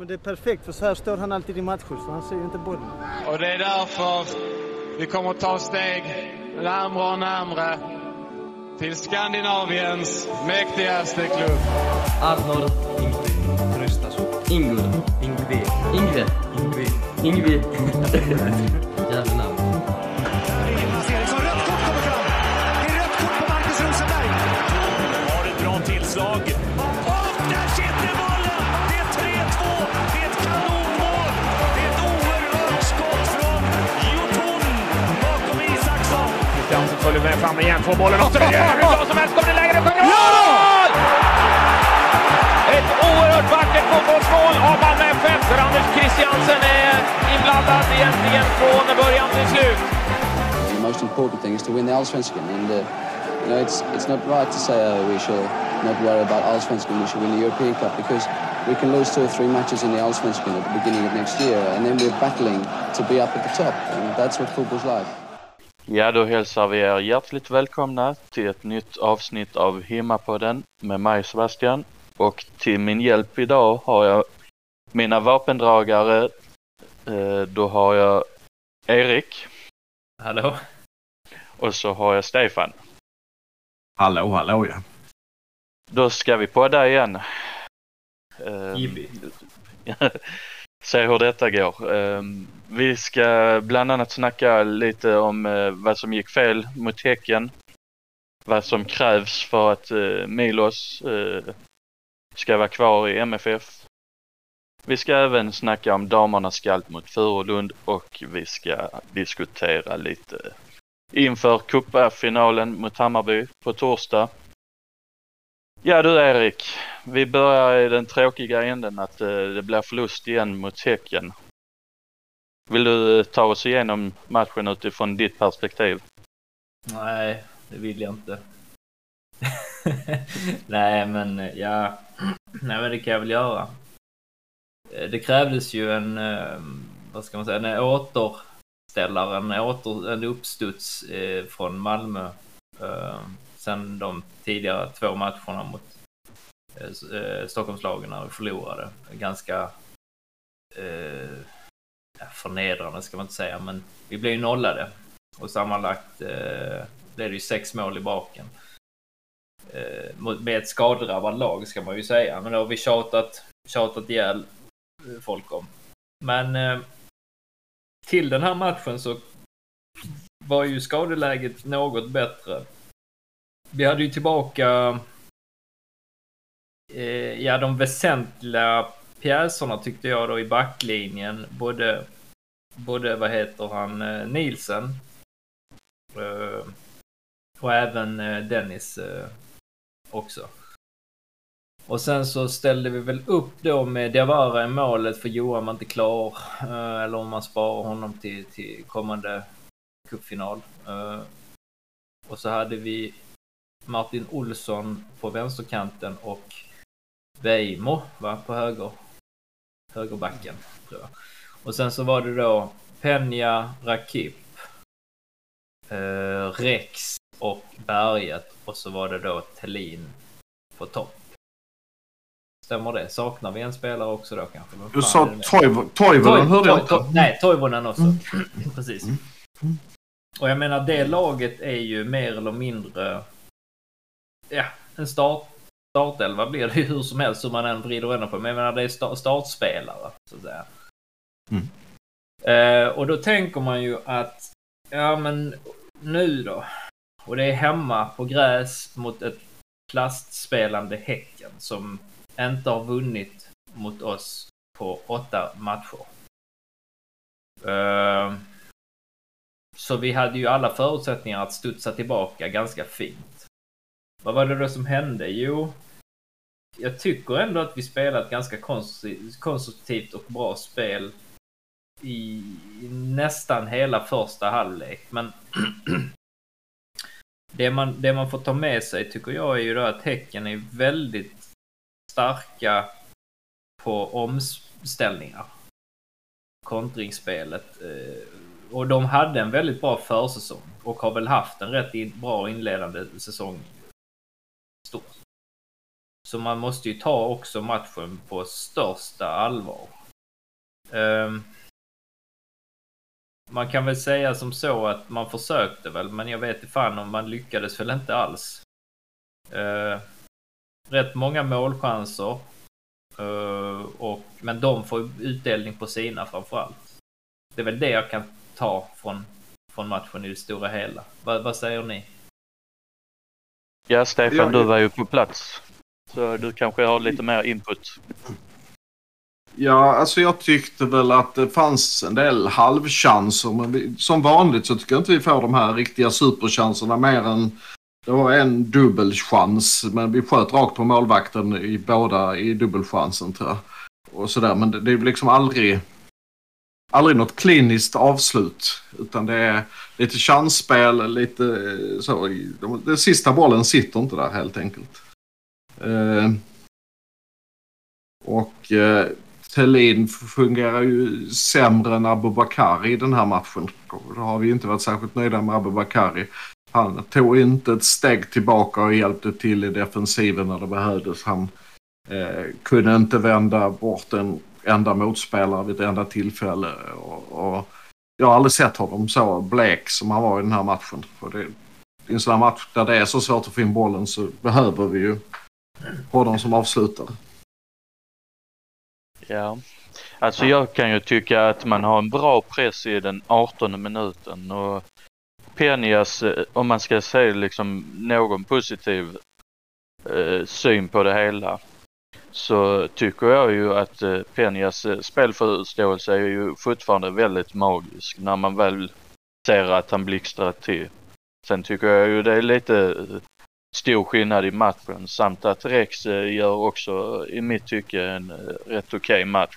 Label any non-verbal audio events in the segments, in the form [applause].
Men det är perfekt för så här står han alltid i matcher så han ser ju inte bollen. Och det är därför vi kommer att ta steg närmare och närmare till Skandinaviens mäktigaste klubb. Arnor Ingvi Traustason. Ingur. Ingvi. Ingvi. Ingvi. Ingvi. Christiansen följer med fram igen, får bollen och så hur bra som helst. Kommer det läge, sjunger mål! Ett oerhört vackert fotbollsmål av Malmö FF där Anders Christiansen är inblandad egentligen från början till slut. The most important thing is to win the Allsvenskan, and uh, you know it's it's not right to say uh, we should not worry about Allsvenskan. We should win the European Cup because we can lose two or three matches in the Allsvenskan at the beginning of next year, and then we're battling to be up at the top, and that's what football's like. Ja, då hälsar vi er hjärtligt välkomna till ett nytt avsnitt av Himmapodden med mig Sebastian. Och till min hjälp idag har jag mina vapendragare. Eh, Då har jag Erik Hallå? och så har jag Stefan. Hallå, hallå ja. Då ska vi podda igen. Eh, Jippi. [laughs] Se hur detta går. Ehm, vi ska bland annat snacka lite om eh, vad som gick fel mot Häcken. Vad som krävs för att eh, Milos eh, ska vara kvar i MFF. Vi ska även snacka om damernas skalp mot Furulund och vi ska diskutera lite inför cupfinalen mot Hammarby på torsdag. Ja du Erik, vi börjar i den tråkiga änden att eh, det blir förlust igen mot Häcken. Vill du eh, ta oss igenom matchen utifrån ditt perspektiv? Nej, det vill jag inte. [laughs] Nej, men eh, ja. [clears throat] Nej, men det kan jag väl göra. Det krävdes ju en, ehm, vad ska man säga, en återställare, en, åter, en uppstuds från Malmö. Ehm, Sen de tidigare två matcherna mot eh, Stockholmslagen när vi förlorade. Ganska eh, förnedrande ska man inte säga, men vi blev ju nollade. Och sammanlagt eh, blev det ju sex mål i baken. Eh, med ett skadedrabbat lag ska man ju säga, men det har vi tjatat, tjatat ihjäl folk om. Men eh, till den här matchen så var ju skadeläget något bättre. Vi hade ju tillbaka eh, ja, de väsentliga pjäserna tyckte jag då i backlinjen. Både, både vad heter han, eh, Nielsen eh, och även eh, Dennis eh, också. Och sen så ställde vi väl upp då med Diawara i målet för Johan var inte klar. eh, Eller om man sparar honom till, till kommande cupfinal. Eh, Och så hade vi Martin Olsson på vänsterkanten och Veimo va, på höger, högerbacken. Tror jag. Och sen så var det då Penja, Rakip, eh, Rex och Berget och så var det då Tellin på topp. Stämmer det? Saknar vi en spelare också då kanske? Du sa Toivonen hörde jag inte. Nej, Toivonen också. Mm. Precis. Och jag menar, det laget är ju mer eller mindre... Ja, en start, startelva blir det ju hur som helst hur man än vrider och vänder på. Men jag menar, det är sta- startspelare, så att säga. Mm. Eh, och då tänker man ju att, ja men nu då? Och det är hemma på gräs mot ett plastspelande Häcken som inte har vunnit mot oss på åtta matcher. Eh, Så vi hade ju alla förutsättningar att studsa tillbaka ganska fint. Vad var det då som hände? Jo, jag tycker ändå att vi spelat ett ganska konstruktivt och bra spel i nästan hela första halvlek. Men [clears throat] det man, det man får ta med sig tycker jag är ju då att Häcken är väldigt starka på omställningar. Kontringsspelet. Eh, och de hade en väldigt bra försäsong och har väl haft en rätt bra inledande säsong. Stort. Så man måste ju ta också matchen på största allvar. Um, man kan väl säga som så att man försökte väl, men jag vet inte fan om man lyckades väl inte alls. Uh, rätt många målchanser. Uh, och, men de får utdelning på sina framförallt. Det är väl det jag kan ta från, från matchen i det stora hela. Va, vad säger ni? Ja, Stefan, Jag- du var ju på plats. Så du kanske har lite mer input. Ja, alltså jag tyckte väl att det fanns en del halvchanser. Men vi, som vanligt så tycker jag inte vi får de här riktiga superchanserna mer än... Det var en dubbelchans, men vi sköt rakt på målvakten i båda i dubbelchansen tror jag. Och sådär, men det, det är liksom aldrig... Aldrig något kliniskt avslut. Utan det är lite chansspel, lite eh, så. Den sista bollen sitter inte där helt enkelt. Eh, och eh, Thelin fungerar ju sämre än Abubakari i den här matchen. Då har vi inte varit särskilt nöjda med Abubakari. Han tog inte ett steg tillbaka och hjälpte till i defensiven när det behövdes. Han eh, kunde inte vända bort en enda motspelare vid ett enda tillfälle. Och, och jag har aldrig sett honom så blek som han var i den här matchen. För det, I en sån här match där det är så svårt att få in bollen så behöver vi ju honom som avslutare. Ja. Alltså jag kan ju tycka att man har en bra press i den 18 minuten och Penias, eh, om man ska säga liksom någon positiv eh, syn på det hela, så tycker jag ju att eh, Penias eh, spelförståelse är ju fortfarande väldigt magisk när man väl ser att han blixtrar till. Sen tycker jag ju det är lite eh, stor skillnad i matchen samt att Rex gör också i mitt tycke en rätt okej match.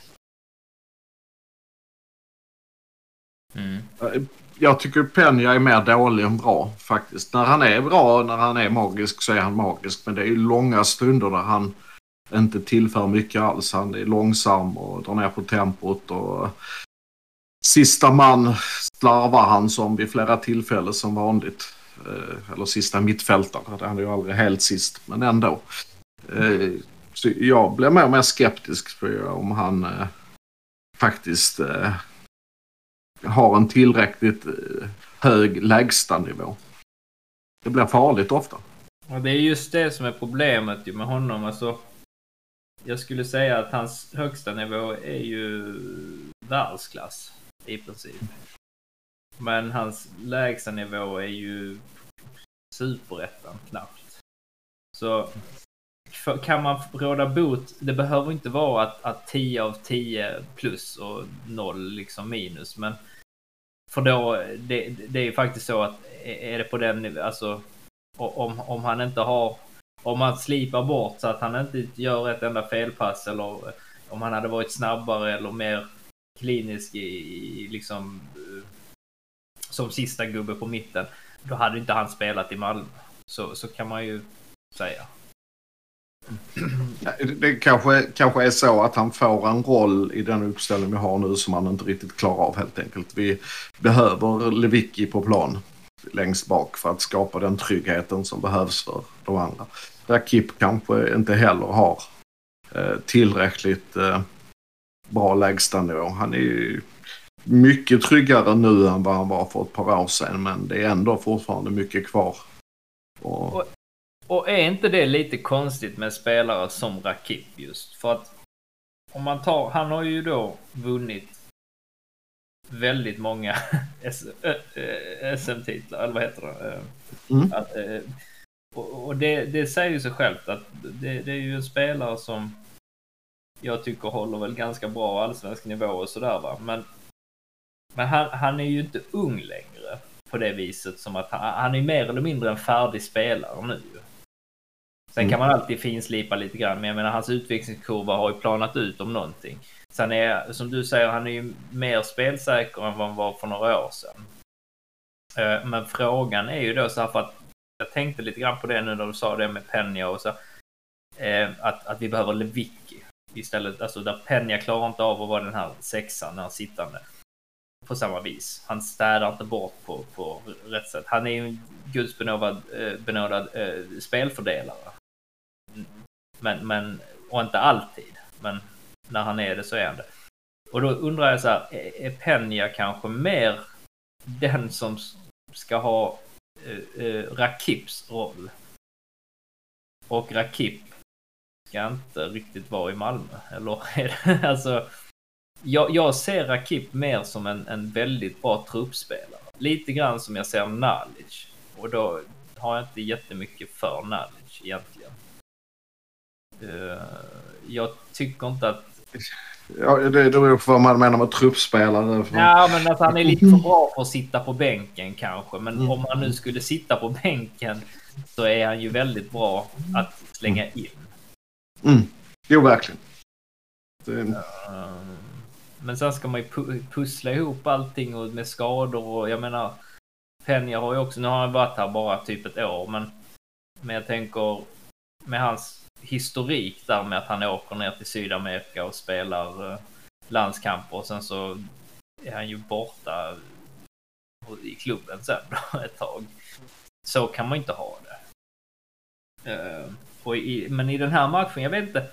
Mm. Jag tycker Penja är mer dålig än bra faktiskt. När han är bra, när han är magisk så är han magisk. Men det är ju långa stunder där han inte tillför mycket alls. Han är långsam och drar ner på tempot. Och sista man slarvar han som vid flera tillfällen som vanligt. Eh, eller sista mittfältare. Han är ju aldrig helt sist, men ändå. Eh, så jag blir mer och mer skeptisk för om han eh, faktiskt har en tillräckligt hög lägstanivå. Det blir farligt ofta. Och det är just det som är problemet med honom. Alltså, jag skulle säga att hans högsta nivå är ju världsklass i princip. Men hans lägsta nivå är ju superettan knappt. Så för, kan man råda bot, det behöver inte vara att, att 10 av 10 plus och 0 liksom minus. Men för då, det, det är ju faktiskt så att är det på den nivån, alltså om, om han inte har, om han slipar bort så att han inte gör ett enda felpass eller eh, om han hade varit snabbare eller mer klinisk i, i liksom eh, som sista gubbe på mitten, då hade inte han spelat i Malmö. Så, så kan man ju säga. Det kanske, kanske är så att han får en roll i den uppställning vi har nu som han inte riktigt klarar av helt enkelt. Vi behöver Lewicki på plan längst bak för att skapa den tryggheten som behövs för de andra. Där Kip kanske inte heller har eh, tillräckligt eh, bra lägstanivå. Han är ju mycket tryggare nu än vad han var för ett par år sedan men det är ändå fortfarande mycket kvar. Och, Och- Och är inte det lite konstigt med spelare som Rakip just? För att om man tar, han har ju då vunnit väldigt många [laughs] SM-titlar, eller vad heter det? Mm. Att, eh, och det, det säger ju sig självt att det, det är ju en spelare som jag tycker håller väl ganska bra allsvensk nivå och sådär va. Men, men han, han är ju inte ung längre på det viset som att han, han är mer eller mindre en färdig spelare nu. Sen kan man alltid finslipa lite grann, men jag menar hans utvecklingskurva har ju planat ut om någonting. Sen är, som du säger, han är ju mer spelsäker än vad han var för några år sedan. Eh, men frågan är ju då så här för att jag tänkte lite grann på det nu när du sa det med Penja och så. Eh, att, att vi behöver Lewicki istället. Alltså där Penja klarar inte av att vara den här sexan, den här sittande. På samma vis. Han städar inte bort på, på rätt sätt. Han är ju en gudsbenådad eh, benådad, spelfördelare. Men, men, och inte alltid. Men när han är det så är han det. Och då undrar jag så här, är Peña kanske mer den som ska ha eh, eh, Rakips roll? Och Rakip ska inte riktigt vara i Malmö. Eller [laughs] är det, alltså, jag, jag ser Rakip mer som en, en väldigt bra truppspelare. Lite grann som jag ser Nalic. Och då har jag inte jättemycket för Nalic egentligen. Uh, jag tycker inte att... Ja, det beror på vad man menar med truppspelare. Ja, men att han är lite för bra för att sitta på bänken kanske. Men Mm. om han nu skulle sitta på bänken så är han ju väldigt bra att slänga in. Mm. Jo, verkligen. Det, Eh, Men sen ska man ju pu- pussla ihop allting och med skador och jag menar Penja har ju också, nu har han varit här bara typ ett år men men jag tänker med hans historik där med att han åker ner till Sydamerika och spelar eh, landskamper och sen så är han ju borta i klubben sen då [laughs] ett tag. Så kan man inte ha det. Eh, och i, men i den här matchen, jag vet inte.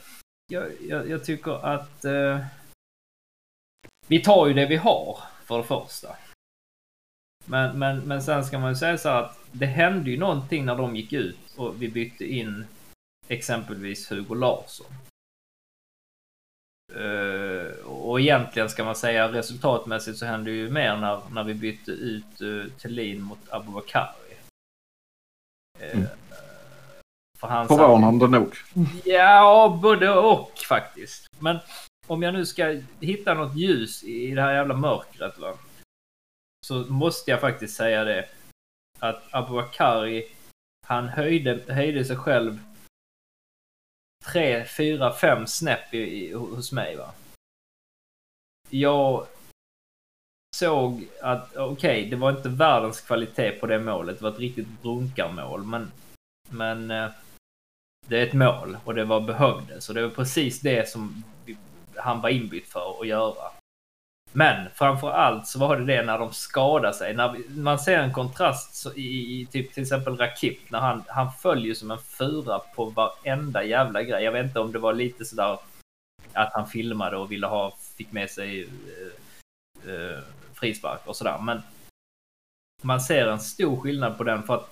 Jag, jag, jag tycker att eh, vi tar ju det vi har för det första. Men, men, men sen ska man ju säga så här att det hände ju någonting när de gick ut och vi bytte in exempelvis Hugo Larsson. Eh, och egentligen ska man säga resultatmässigt så hände ju mer när, när vi bytte ut uh, Thelin mot Abubakari. Uh, Mm. för förvånande nog. Ja, både och faktiskt. Men om jag nu ska hitta något ljus i det här jävla mörkret va. Så måste jag faktiskt säga det. Att Abubakari, han höjde, höjde sig själv tre, fyra, fem snäpp i, i, hos mig va. Jag såg att okej, det var inte världens kvalitet på det målet. Det var ett riktigt brunkarmål. Men, men eh, det är ett mål och det var behövdes. Och det var precis det som han var inbytt för att göra. Men framför allt så var det det när de skadade sig. När man ser en kontrast så i, i typ till exempel Rakip när han, han följer som en fura på varenda jävla grej. Jag vet inte om det var lite sådär att han filmade och ville ha, fick med sig eh, eh, frispark och sådär. Men man ser en stor skillnad på den för att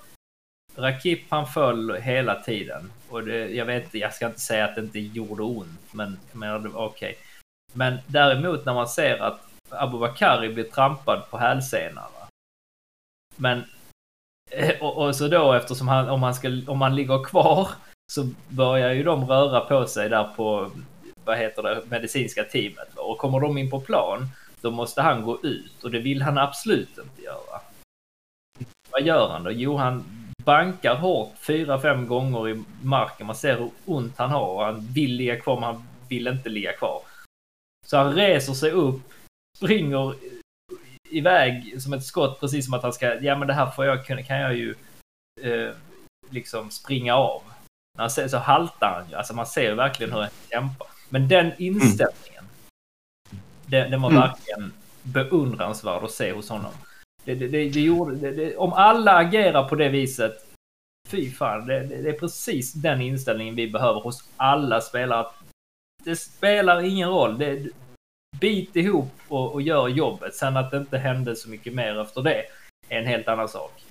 Rakip han föll hela tiden. Och det, jag vet inte, jag ska inte säga att det inte gjorde ont, men jag menar, okej. Okay. okej. Men däremot när man ser att Abubakari blir trampad på hälsenan. Men eh, och, och så då eftersom han, om han ska, om han ligger kvar så börjar ju de röra på sig där på, vad heter det, medicinska teamet. Och kommer de in på plan, då måste han gå ut och det vill han absolut inte göra. Vad gör han då? Jo, han bankar hårt fyra, fem gånger i marken. Man ser hur ont han har och han vill ligga kvar, men han vill inte ligga kvar. Så han reser sig upp, springer iväg som ett skott, precis som att han ska, ja men det här får jag, kan jag ju eh, liksom springa av. När han ser, så haltar han ju, alltså man ser verkligen hur han kämpar. Men den inställningen, den, den var Mm. verkligen beundransvärd att se hos honom. Det, det, det, det gjorde, om alla agerar på det viset, fy fan, det är precis den inställningen vi behöver hos alla spelare. Det spelar ingen roll. Bit ihop och, och gör jobbet. Sen att det inte hände så mycket mer efter det är en helt annan sak.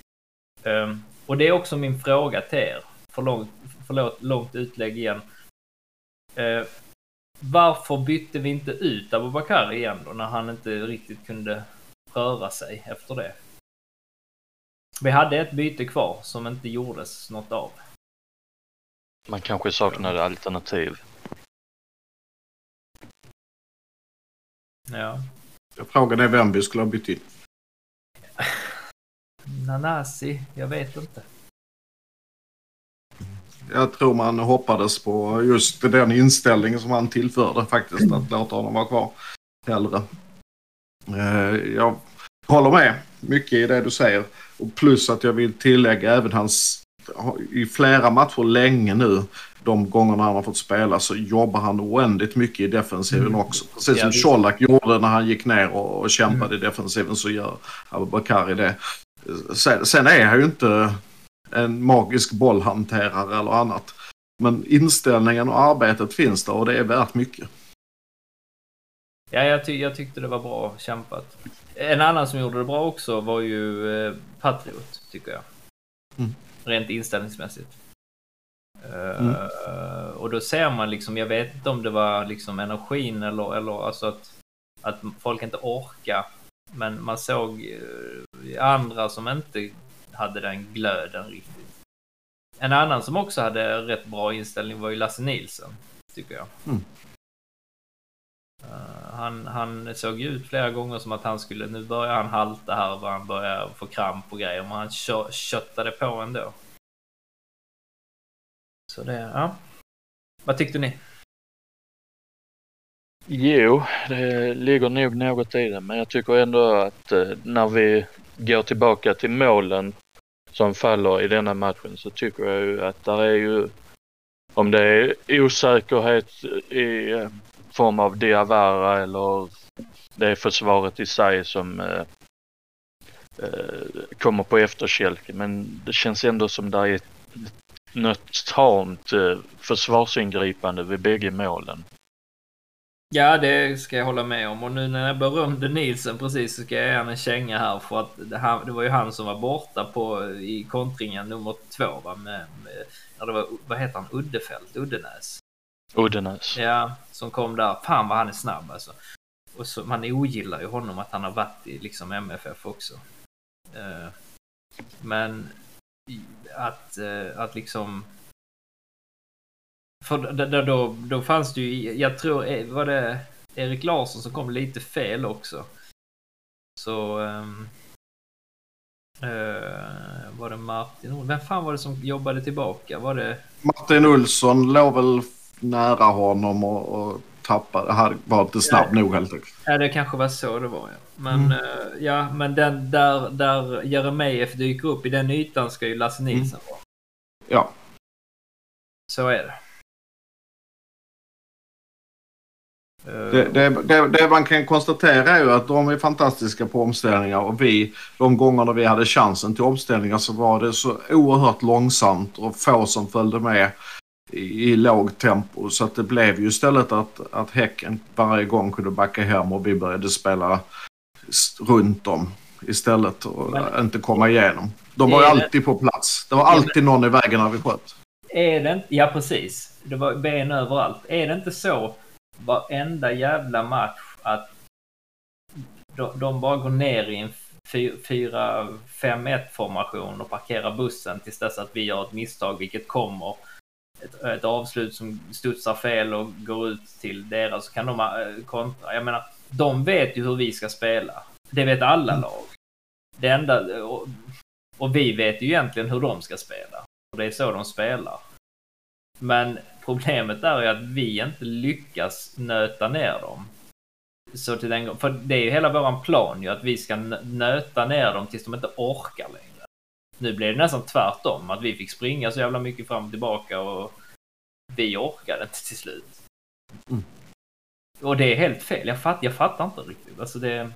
Um, och det är också min fråga till er. För långt, förlåt, långt utlägg igen. Uh, varför bytte vi inte ut Abubakar igen då när han inte riktigt kunde röra sig efter det? Vi hade ett byte kvar som inte gjordes något av. Man kanske saknade alternativ. Ja. Frågan är vem vi skulle ha bytt in. [laughs] Nanasi, jag vet inte. Jag tror man hoppades på just den inställningen som han tillförde faktiskt. Att låta honom vara kvar hellre. Eh, Jag håller med mycket i det du säger. Och plus att jag vill tillägga även hans... I flera matcher länge nu, de gångerna han har fått spela, så jobbar han oändligt mycket i defensiven också. Precis Ja, som. Colak gjorde när han gick ner och, och kämpade i defensiven så gör Abubakari det. Sen, sen är han ju inte en magisk bollhanterare eller annat. Men inställningen och arbetet finns där och det är värt mycket. Ja, jag, ty jag tyckte det var bra kämpat. En annan som gjorde det bra också var ju eh, Patriot, tycker jag. Mm. Rent inställningsmässigt. Mm. och då ser man liksom, jag vet inte om det var liksom energin eller, eller alltså att, att folk inte orkar. Men man såg eh, andra som inte hade den glöden riktigt. En annan som också hade rätt bra inställning var ju Lasse Nilsson, tycker jag. Mm. Eh, han, han såg ju ut flera gånger som att han skulle, nu börjar han halta här och han börjar få kramp och grejer, men han kö, köttade på ändå. Så det, ja. Vad tyckte ni? Jo, det ligger nog något i det, men jag tycker ändå att eh, när vi går tillbaka till målen som faller i denna matchen så tycker jag ju att där är ju, om det är osäkerhet i eh, form av Diawara eller det är försvaret i sig som eh, eh, kommer på efterkälken. Men det känns ändå som det är ett, något tamt eh, försvarsingripande vid bägge målen. Ja, det ska jag hålla med om. Och nu när jag berömde Nielsen precis så ska jag ge en känga här för att det, här, det var ju han som var borta på, i kontringen nummer två va? Med, med, ja, det var, vad heter han? Uddefält? Uddenäs? Uddenäs. Ja, som kom där. Fan vad han är snabb alltså. Och så, man ogillar ju honom att han har varit i liksom MFF också. Eh, men att, eh, att liksom... För då, då, då, då fanns det ju, jag tror, eh, var det Erik Larsson som kom lite fel också. Så... Um, uh, var det Martin Olsson? Vem fan var det som jobbade tillbaka? Var det... Martin Olsson låg väl nära honom och, och tappade, hade, var inte snabb nog helt enkelt. Ja, det kanske var så det var ja. Men, eh, ja, men den, där, där Jeremejeff dyker upp i den ytan ska ju Lasse Nilsson vara. Ja, Så är det. Eh, det, det, det, det man kan konstatera är ju att de är fantastiska på omställningar och vi, de gångerna vi hade chansen till omställningar så var det så oerhört långsamt och få som följde med i, i lågt tempo. Så att det blev ju istället att, att Häcken varje gång kunde backa hem och vi började spela runt dem istället och Men- inte komma igenom. De var ju alltid på plats. Det var alltid någon i vägen när vi sköt. Är det inte, ja precis. Det var ben överallt. Är det inte så varenda jävla match att de, de bara går ner i en 4-5-1 formation och parkerar bussen tills dess att vi gör ett misstag, vilket kommer. Ett, ett avslut som studsar fel och går ut till deras så kan de eh, kontra. Jag menar, de vet ju hur vi ska spela. Det vet alla lag. Det enda, och, och vi vet ju egentligen hur de ska spela. Och det är så de spelar. Men problemet är ju att vi inte lyckas nöta ner dem. Så till den, för det är ju hela våran plan ju att vi ska nö- nöta ner dem tills de inte orkar längre. Nu blev det nästan tvärtom, att vi fick springa så jävla mycket fram och tillbaka och vi orkade inte till slut. Mm. Och det är helt fel. Jag, fatt, jag fattar inte riktigt. Alltså det...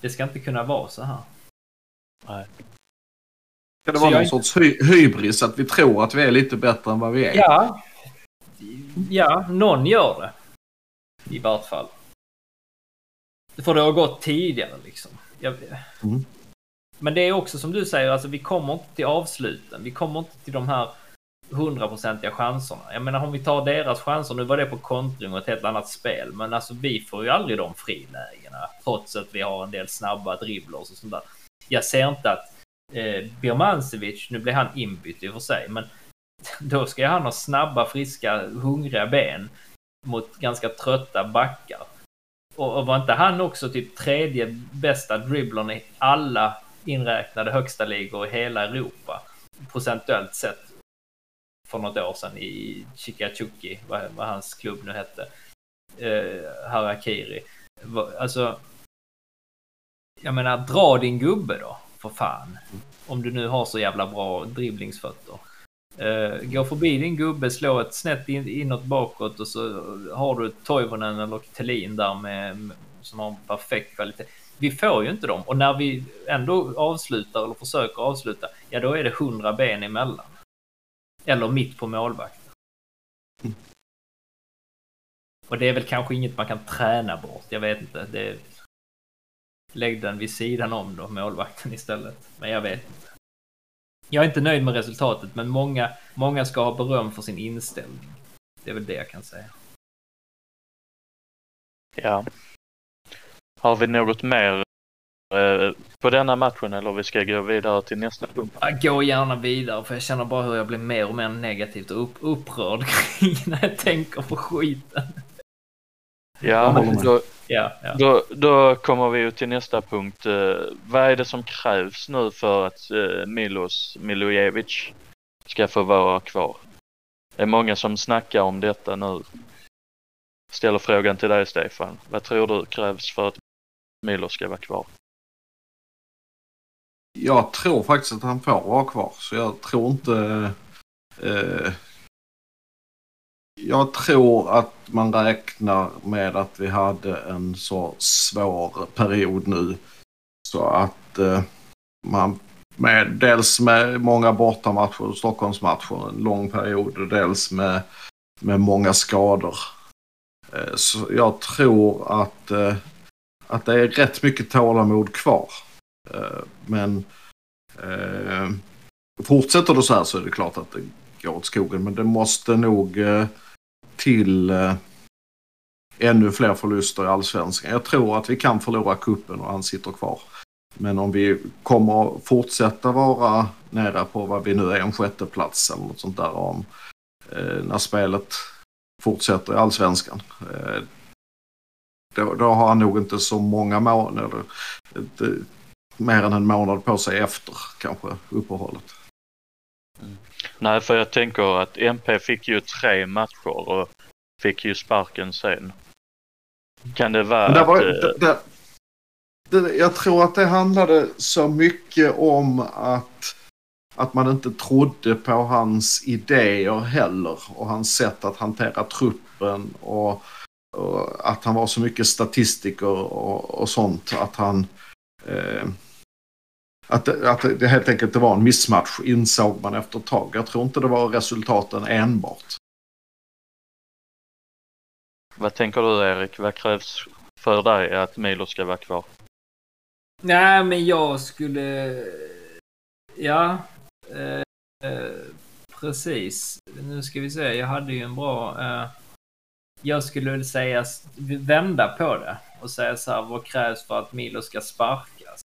Det ska inte kunna vara så här. Ska det Så vara någon sorts hy hybris att vi tror att vi är lite bättre än vad vi är? Ja. Ja, någon gör det. I vart fall. För det har gått tidigare liksom. Jag... Mm. Men det är också som du säger, alltså vi kommer inte till avsluten. Vi kommer inte till de här hundraprocentiga chanserna. Jag menar om vi tar deras chanser, nu var det på kontring och ett helt annat spel, men alltså vi får ju aldrig de frilägena trots att vi har en del snabba dribblers och sånt där. Jag ser inte att eh, Birmancevic, nu blir han inbytt i och för sig, men [laughs] då ska ju han ha snabba, friska, hungriga ben mot ganska trötta backar. Och, och var inte han också typ tredje bästa dribblern i alla inräknade högsta ligor i hela Europa? Procentuellt sett. För något år sedan i Chikachuki, vad, vad hans klubb nu hette. Eh, Harakiri. Alltså. Jag menar, dra din gubbe då, för fan. Om du nu har så jävla bra dribblingsfötter. Uh, gå förbi din gubbe, slå ett snett in, inåt bakåt och så har du Toivonen eller Thelin där med, med, som har en perfekt kvalitet. Vi får ju inte dem och när vi ändå avslutar eller försöker avsluta, ja då är det hundra ben emellan. Eller mitt på målvakten. Mm. Och det är väl kanske inget man kan träna bort. Jag vet inte. Det... Lägg den vid sidan om då, målvakten istället. Men jag vet inte. Jag är inte nöjd med resultatet, men många, många ska ha beröm för sin inställning. Det är väl det jag kan säga. Ja. Har vi något mer eh, på denna matchen eller vi ska gå vidare till nästa punkt? Jag går gärna vidare för jag känner bara hur jag blir mer och mer negativt och upp, upprörd kring [laughs] när jag tänker på skiten. Ja, då, Ja, ja. då, då kommer vi ju till nästa punkt. Eh, vad är det som krävs nu för att eh, Milos Milojevic ska få vara kvar? Det är många som snackar om detta nu. Ställer frågan till dig Stefan. Vad tror du krävs för att Milos ska vara kvar? Jag tror faktiskt att han får vara kvar. Så jag tror inte... Eh, jag tror att man räknar med att vi hade en så svår period nu. Så att eh, man med, dels med många bortamatcher, Stockholmsmatcher, en lång period och dels med, med många skador. Eh, så jag tror att, eh, att det är rätt mycket tålamod kvar. Eh, men eh, fortsätter det så här så är det klart att det går åt skogen. Men det måste nog eh, till eh, ännu fler förluster i allsvenskan. Jag tror att vi kan förlora kuppen och han sitter kvar. Men om vi kommer att fortsätta vara nära på vad vi nu är, en sjätteplats eller något sånt där om eh, när spelet fortsätter i allsvenskan. Eh, Eh, då, då har han nog inte så många månader, inte, mer än en månad på sig efter kanske uppehållet. Nej, för jag tänker att MP fick ju tre matcher och fick ju sparken sen. Kan det vara det var, att... det, eh, det, det, jag tror att det handlade så mycket om att, att man inte trodde på hans idéer heller och hans sätt att hantera truppen och, och att han var så mycket statistiker och, och sånt att han eh, att, det- att det helt enkelt var en missmatch insåg man efter ett tag. Jag tror inte det var resultaten enbart. Vad tänker du Erik? Vad krävs för dig att Milo ska vara kvar? Nej, men jag skulle... Ja. Eh, eh, precis. Nu ska vi se. Jag hade ju en bra... Eh, jag skulle väl säga vända på det och säga så här. Vad krävs för att Milo ska sparkas?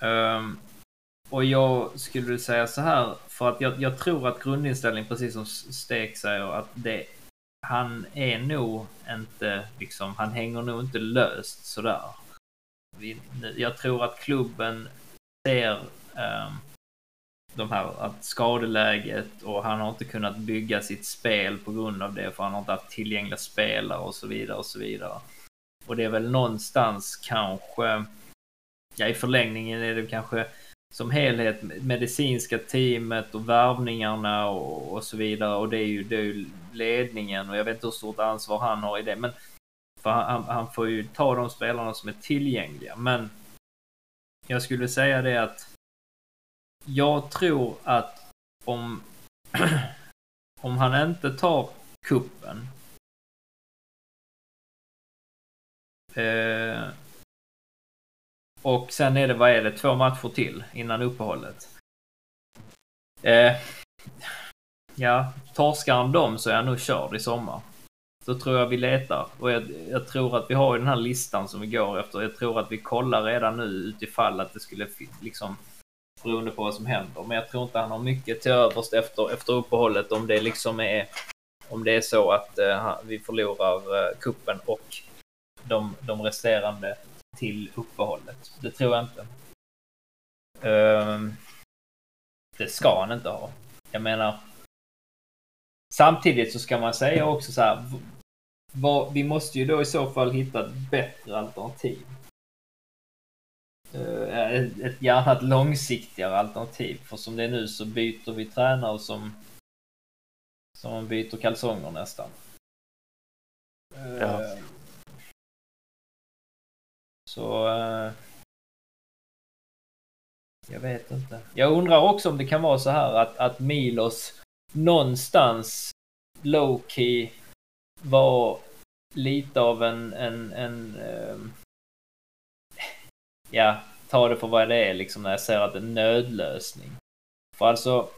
Um, och jag skulle väl säga så här. För att jag, jag tror att grundinställningen, precis som Stek säger, att det, han är nog inte liksom, han hänger nog inte löst sådär. Vi, jag tror att klubben ser um, de här att skadeläget och han har inte kunnat bygga sitt spel på grund av det för han har inte haft tillgängliga spelare och så vidare och så vidare. Och det är väl någonstans kanske, ja i förlängningen är det kanske som helhet medicinska teamet och värvningarna och, och så vidare och det är, ju, det är ju ledningen och jag vet inte hur stort ansvar han har i det men för han, han- han får ju ta de spelarna som är tillgängliga men jag skulle säga det att jag tror att om [clears throat] om han inte tar kuppen eh, och sen är det, vad är det, två matcher till innan uppehållet. Eh, ja, torskar han dem så är han nog körd i sommar. Då tror jag vi letar. Och jag, jag tror att vi har ju den här listan som vi går efter. Jag tror att vi kollar redan nu utifall att det skulle liksom beroende på vad som händer. Men jag tror inte han har mycket till övers efter, efter uppehållet om det liksom är om det är så att eh, vi förlorar eh, kuppen och de, de resterande till uppehållet. Det tror jag inte. Ehm, det ska han inte ha. Jag menar. Samtidigt så ska man säga också så här. Vad, vi måste ju då i så fall hitta ett bättre alternativ. Eh, ett, ett gärna ett långsiktigare alternativ. För som det är nu så byter vi tränare som som man byter kalsonger nästan. Eh, Ja. Så... eh, Jag vet inte. Jag undrar också om det kan vara så här att, att Milos någonstans low key var lite av en, en, en um, ja, ta det för vad det är liksom när jag säger att det är en nödlösning. För alltså,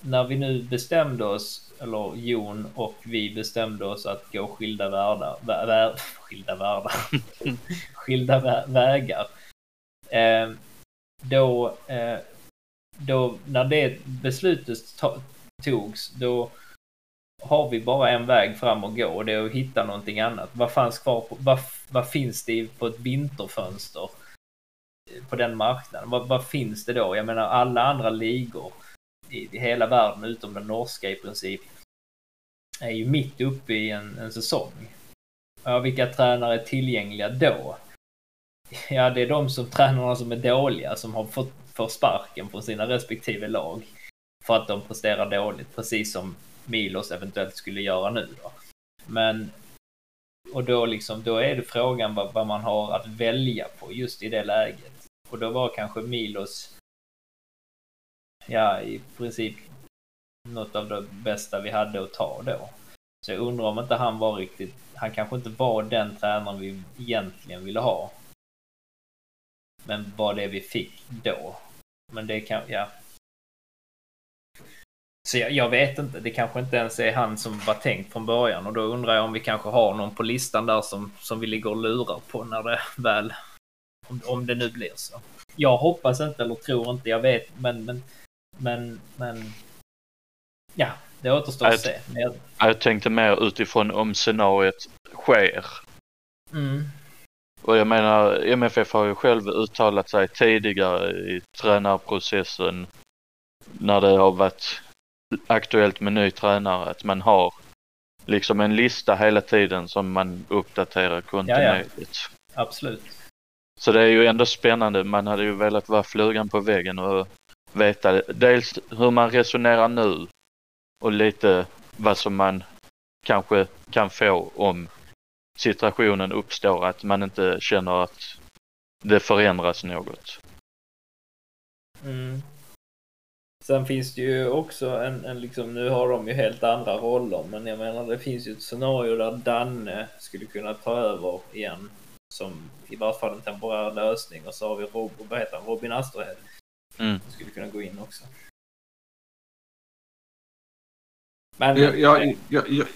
när vi nu bestämde oss, eller Jon och vi bestämde oss att gå skilda världar, vä, vä, skilda världar, [laughs] skilda vä, vägar. Eh, då, eh, då, när det beslutet to togs, då har vi bara en väg fram att gå och det är att hitta någonting annat. Vad fanns kvar på, vad, vad finns det på ett vinterfönster på den marknaden? Vad, vad finns det då? Jag menar alla andra ligor i, i hela världen utom den norska i princip är ju mitt uppe i en, en säsong. Ja, vilka tränare är tillgängliga då? Ja, det är de som tränarna som är dåliga som har fått för sparken från sina respektive lag för att de presterar dåligt, precis som Milos eventuellt skulle göra nu då. Men och då liksom, då är det frågan vad, vad man har att välja på just i det läget. Och då var kanske Milos ja, i princip något av det bästa vi hade att ta då. Så jag undrar om inte han var riktigt, han kanske inte var den tränaren vi egentligen ville ha. Men var det vi fick då. Men det kan, ja. Så jag, jag, vet inte, det kanske inte ens är han som var tänkt från början och då undrar jag om vi kanske har någon på listan där som, som vi ligger och lurar på när det väl, om, om det nu blir så. Jag hoppas inte eller tror inte, jag vet, men, men, men, men ja, det återstår att se. Jag, jag tänkte mer utifrån om scenariet sker. Mm. Och jag menar, MFF har ju själv uttalat sig tidigare i tränarprocessen när det har varit aktuellt med ny tränare att man har liksom en lista hela tiden som man uppdaterar kontinuerligt. Ja, ja. Absolut. Så det är ju ändå spännande. Man hade ju velat vara flugan på väggen och veta dels hur man resonerar nu och lite vad som man kanske kan få om situationen uppstår att man inte känner att det förändras något. Mm. Sen finns det ju också en, en liksom, nu har de ju helt andra roller, men jag menar det finns ju ett scenario där Danne skulle kunna ta över igen. Som i varje fall en temporär lösning och så har vi Rob, vad heter han? Robin Asterhed. Mm. Skulle kunna gå in också. Men, jag, jag, jag,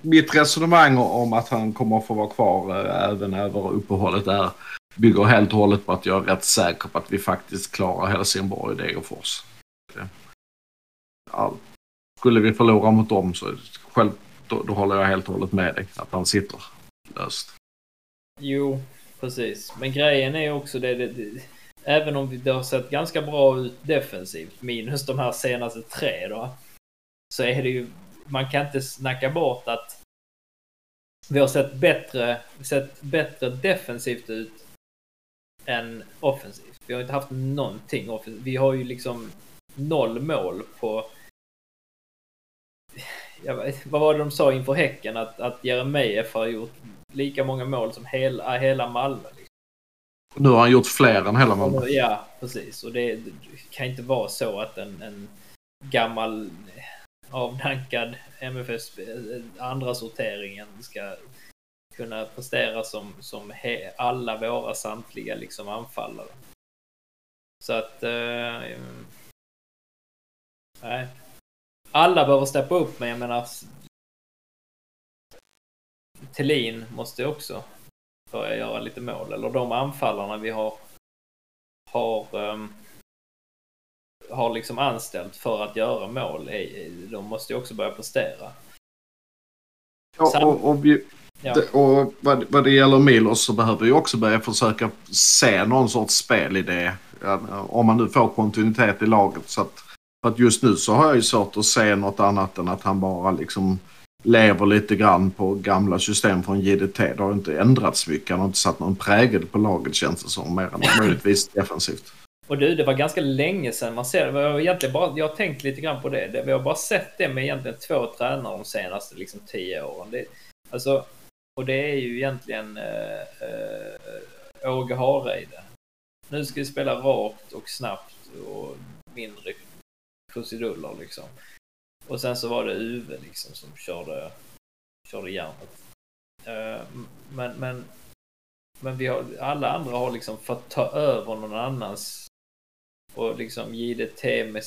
mitt resonemang om att han kommer att få vara kvar äh, även över uppehållet är bygger helt och hållet på att jag är rätt säker på att vi faktiskt klarar Helsingborg och Degerfors. Ja, skulle vi förlora mot dem så själv, då, då håller jag helt och hållet med dig att han sitter löst. Jo, precis. Men grejen är också det, det, det även om det har sett ganska bra ut defensivt, minus de här senaste tre då, så är det ju, man kan inte snacka bort att vi har sett bättre, sett bättre defensivt ut än offensivt. Vi har inte haft någonting offensivt. Vi har ju liksom noll mål på... Vet, vad var det de sa inför Häcken? Att, att Jeremejeff har gjort lika många mål som hela, hela Malmö. Liksom. Nu har han gjort fler än hela Malmö. Ja, precis. Och det, det kan inte vara så att en, en gammal avdankad MFS andra sorteringen ska kunna prestera som, som he, alla våra samtliga liksom anfallare. Så att... Eh, nej. Alla behöver steppa upp, men jag menar... Tellin måste också börja göra lite mål. Eller de anfallarna vi har har, um, har liksom anställt för att göra mål. De måste ju också börja prestera. Ja, och, och, vi, ja. och vad, vad det gäller Milos så behöver vi också börja försöka se någon sorts spelidé. Om man nu får kontinuitet i laget. Så att, för att just nu så har jag ju svårt att se något annat än att han bara liksom lever lite grann på gamla system från JDT. Det har inte ändrats mycket. Han har inte satt någon prägel på laget känns det som. Mer än möjligtvis defensivt. Och du, det var ganska länge sedan man ser det. Jag, egentligen bara, jag har tänkt lite grann på det. Vi har bara sett det med egentligen två tränare de senaste liksom, tio åren. Det, alltså, och det är ju egentligen äh, äh, Åge Hareide. Nu ska vi spela rakt och snabbt och mindre krusiduller liksom. Och sen så var det Uwe liksom som körde, körde järnet. Eh, men, men, men vi har, alla andra har liksom fått ta över någon annans och liksom JDT med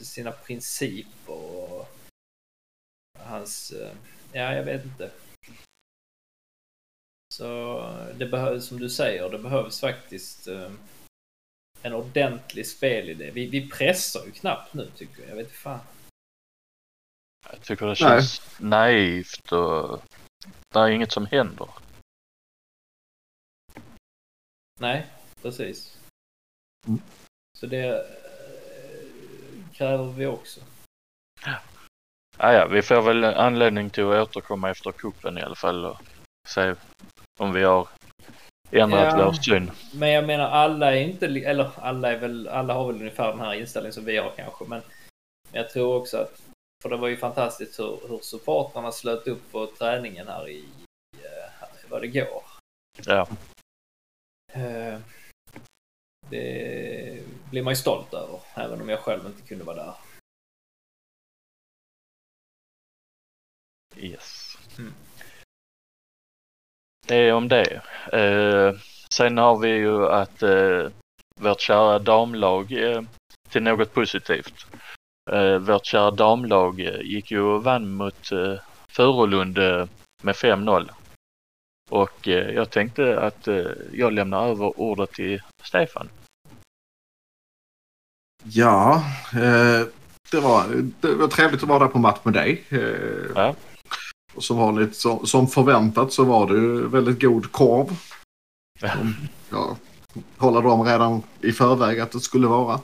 sina principer och hans, eh, ja jag vet inte. Så det behövs, som du säger, det behövs faktiskt eh, en ordentlig spelidé. Vi, vi pressar ju knappt nu tycker jag. Jag vet fan. Jag tycker det känns naivt och det är inget som händer. Nej, precis. Mm. Så det eh, kräver vi också. Ah, ja, vi får väl anledning till att återkomma efter kuppen i alla fall och se om vi har ändrat Ja. vår syn. Men jag menar alla är inte, eller alla är väl, alla har väl ungefär den här inställningen som vi har kanske. Men jag tror också att, för det var ju fantastiskt hur, hur supportrarna slöt upp på träningen här i, eh, vad det går. Ja, Eh, Det blir man ju stolt över, även om jag själv inte kunde vara där. yes. Mm. Det är om det. Eh, sen har vi ju att eh, vårt kära damlag eh, till något positivt. Eh, vårt kära damlag eh, gick ju och vann mot eh, Furulund eh, med 5-0. Och eh, jag tänkte att jag lämnar över ordet till Stefan. Ja, det, var, det var trevligt att vara där på match med dig. Ja. och som, vanligt, som, som förväntat så var det ju väldigt god korv. [laughs] Ja. Jag håller dem redan i förväg att det skulle vara.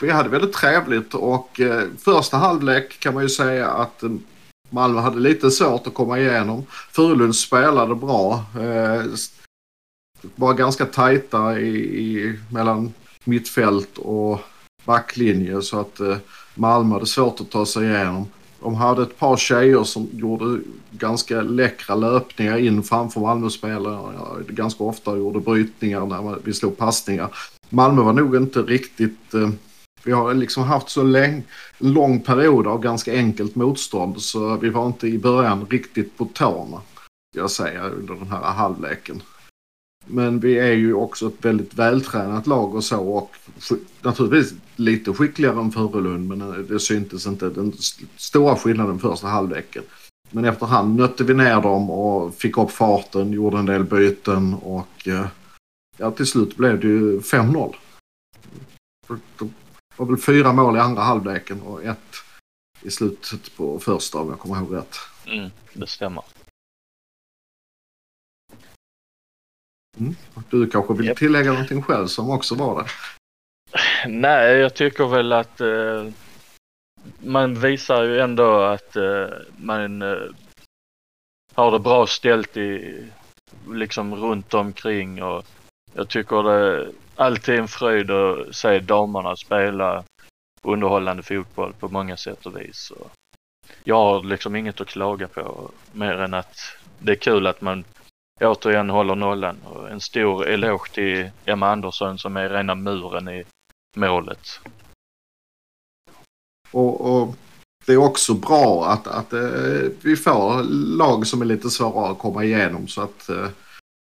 Vi hade väldigt trevligt och eh, första halvlek kan man ju säga att eh, Malmö hade lite svårt att komma igenom. Furulund spelade bra. Eh, var ganska tajta i, i, mellan mittfält och backlinje så att eh, Malmö hade svårt att ta sig igenom. De hade ett par tjejer som gjorde ganska läckra löpningar in framför Malmöspelare. Ganska ofta gjorde brytningar när vi slog passningar. Malmö var nog inte riktigt... Eh, vi har liksom haft så lång, lång period av ganska enkelt motstånd så vi var inte i början riktigt på tårna. Ska jag säga under den här halvleken. Men vi är ju också ett väldigt vältränat lag och så och naturligtvis lite skickligare än Furulund men eh, det syntes inte den stora skillnaden första halvleken. Men efterhand nötte vi ner dem och fick upp farten, gjorde en del byten och eh, ja, till slut blev det ju 5-0. Var väl fyra mål i andra halvleken och ett i slutet på första om jag kommer ihåg rätt. Mm, det stämmer. Och Du kanske vill Japp. tillägga någonting själv som också var det? Nej, jag tycker väl att eh, man visar ju ändå att eh, man eh, har det bra ställt i liksom runt omkring och jag tycker det alltid en fröjd att se damerna spela underhållande fotboll på många sätt och vis. Och jag har liksom inget att klaga på mer än att det är kul att man återigen håller nollan och en stor eloge till Emma Andersson som är rena muren i målet. Och, och det är också bra att, att att vi får lag som är lite svårare att komma igenom så att eh,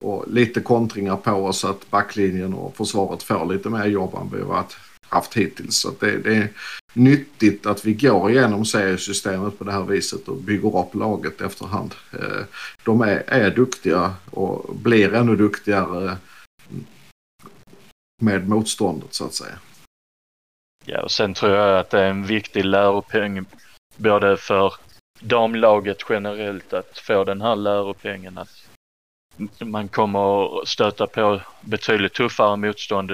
och lite kontringar på oss så att backlinjen och försvaret får lite mer jobb än vi har haft hittills. Så det, det är nyttigt att vi går igenom seriesystemet på det här viset och bygger upp laget efterhand. Eh, de är, är duktiga och blir ännu duktigare med motståndet så att säga. Ja, och sen tror jag att det är en viktig läropeng både för damlaget generellt att få den här läropengen att man kommer stöta på betydligt tuffare motstånd.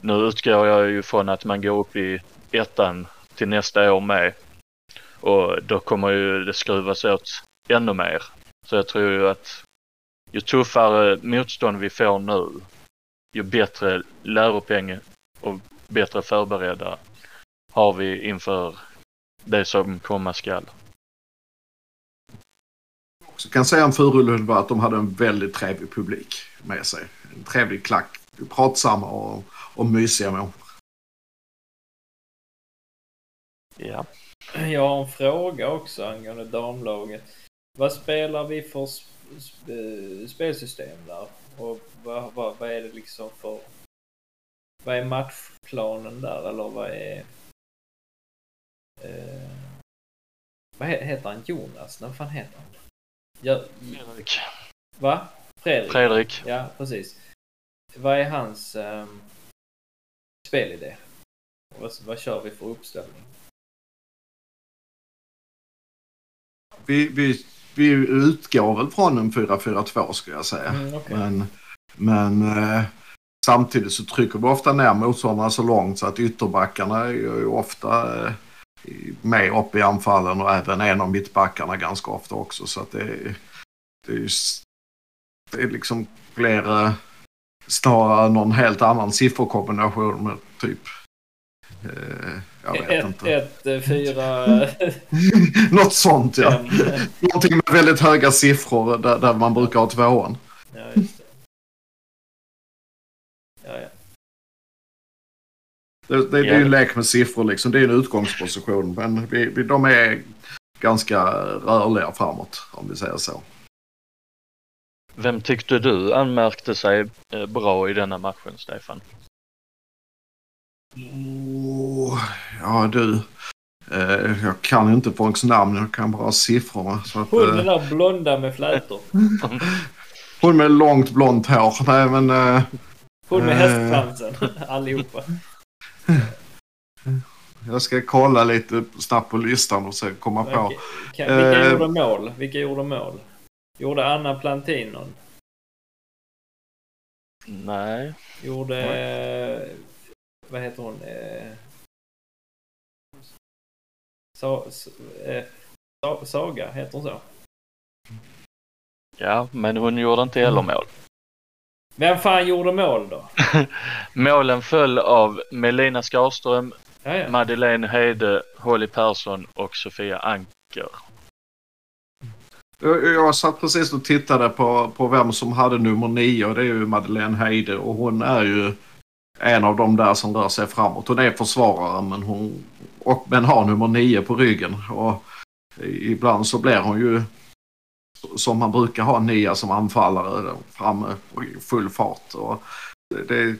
Nu utgår jag ju från att man går upp i ettan till nästa år med och då kommer ju det skruvas åt ännu mer. Så jag tror ju att ju tuffare motstånd vi får nu, ju bättre läropeng och bättre förberedda har vi inför det som komma skall. Så kan säga om Furulund var att de hade en väldigt trevlig publik med sig. En trevlig klack, pratsamma och, och mysiga människor. Ja. Jag har en fråga också angående damlaget. Vad spelar vi för sp sp spelsystem där? Och vad, vad, vad är det liksom för... Vad är matchplanen där eller vad är... Eh, vad he heter han? Jonas? Vad fan heter han? Ja, Fredrik. va? Fredrik? Fredrik. Ja, precis. Vad är hans eh, spelidé? Vad, vad kör vi för uppställning? Vi, vi, vi utgår väl från en 4-4-2 skulle jag säga. Mm, okej. Men, men eh, samtidigt så trycker vi ofta ner motståndarna så långt så att ytterbackarna är ju ofta eh, med upp i anfallen och även en av mittbackarna ganska ofta också. Så att det, är- det är det är liksom blir eh, snarare någon helt annan sifferkombination med typ eh, jag vet Ett, inte. ett, eh, fyra, [laughs] Något sånt ja. fem. Någonting med väldigt höga siffror där, där man brukar ha tvåan. Ja, just Det, det, det är en lek med siffror liksom. Det är en utgångsposition. Men vi, vi, de är ganska rörliga framåt om vi säger så. Vem tyckte du anmärkte sig eh, bra i denna matchen, Stefan? Oh, ja du. Eh, jag kan ju inte folks namn. Jag kan bara siffrorna. Så att, Hon eh, den där blonda med flätor. [laughs] hon med långt blont hår. Nej men. Eh, Hon med Eh. hästsvansen. [laughs] Allihopa. Jag ska kolla lite snabbt på listan och sen komma på. Okej. Kan, vilka Eh. gjorde mål? Vilka gjorde mål? Gjorde Anna Plantinon? Nej. Gjorde... Eh, vad heter hon? Eh, sa, sa, Saga, heter hon så? Ja, men hon gjorde inte heller mål. Vem fan gjorde mål då? [laughs] Målen föll av Melina Skarström, Ja, ja. Madeleine Heide, Holly Persson och Sofia Anker. Jag, jag satt precis och tittade på, på vem som hade nummer nio och det är ju Madeleine Heide och hon är ju en av de där som rör sig framåt. Hon är försvarare men hon och, men har nummer nio på ryggen och ibland så blir hon ju som man brukar ha nia som anfallare framme i full fart. Och det, det är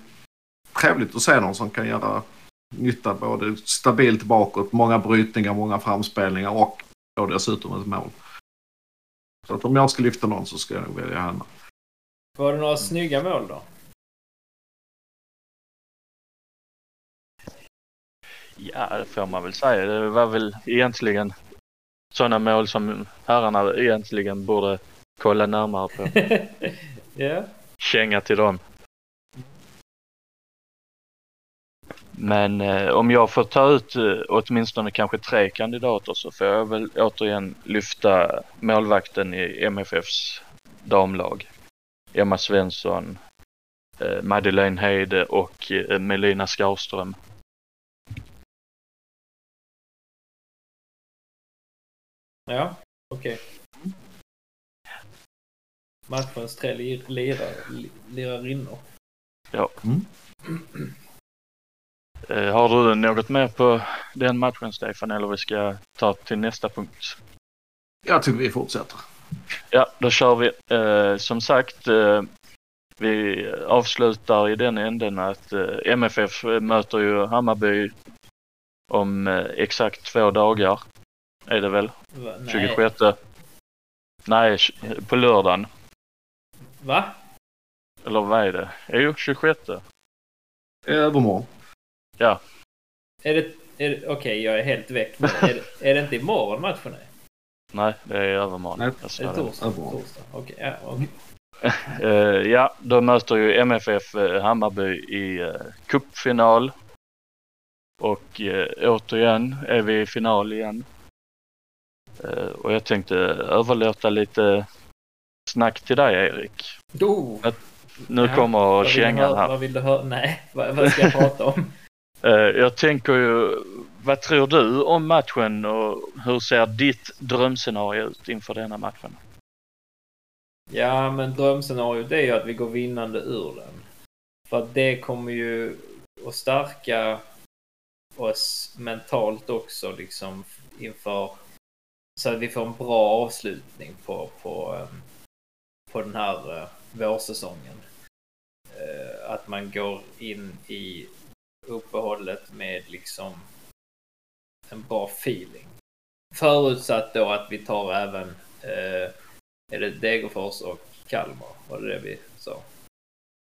trevligt att se någon som kan göra nytta både stabilt bakåt, många brytningar, många framspelningar och då dessutom ett mål. Så att om jag ska lyfta någon så ska jag nog välja henne. Var det några snygga mål då? Ja, det får man väl säga. Det var väl egentligen sådana mål som herrarna egentligen borde kolla närmare på. [laughs] ja. Känga till dem. Men eh, om jag får ta ut eh, åtminstone kanske tre kandidater så får jag väl återigen lyfta målvakten i MFFs damlag. Emma Svensson, eh, Madeleine Heide och eh, Melina Skarström. Ja, okej. Matchens tre lir, lirar, li- lirarinnor. Ja. Mm. Eh, har du något mer på den matchen Stefan eller vi ska ta till nästa punkt? Jag tycker vi fortsätter. Ja, då kör vi. Eh, som sagt, eh, vi avslutar i den änden att MFF möter ju Hammarby om exakt två dagar. Är det väl? Va? Nej. 26. Nej, på lördagen. Va? Eller vad är det? Jo, 26. I övermorgon. Är det... Är det Okej, jag är helt väck. Är det, är det inte imorgon matchen är? Nej, det är övermorgon. Nej. Är det det. torsdag? Torsdag. Okej, ja, okej. [laughs] Eh, ja, då möter ju MFF eh, Hammarby i uh, cupfinal. Och uh, återigen är vi i final igen. Eh, och jag tänkte överlåta lite snack till dig Erik. Oh, Nu Ja, kommer kängan här. Vad vill du höra? Nej, vad, vad ska jag prata om? [laughs] Eh, jag tänker ju, vad tror du om matchen och hur ser ditt drömscenario ut inför denna matchen? Ja, men drömscenariot är ju att vi går vinnande ur den. För att det kommer ju att stärka oss mentalt också liksom inför så att vi får en bra avslutning på, på, eh, på den här eh, vårsäsongen. Eh, Att man går in i uppehållet med liksom en bra feeling. Förutsatt då att vi tar även eh, är det Degerfors och Kalmar? Var det det vi sa?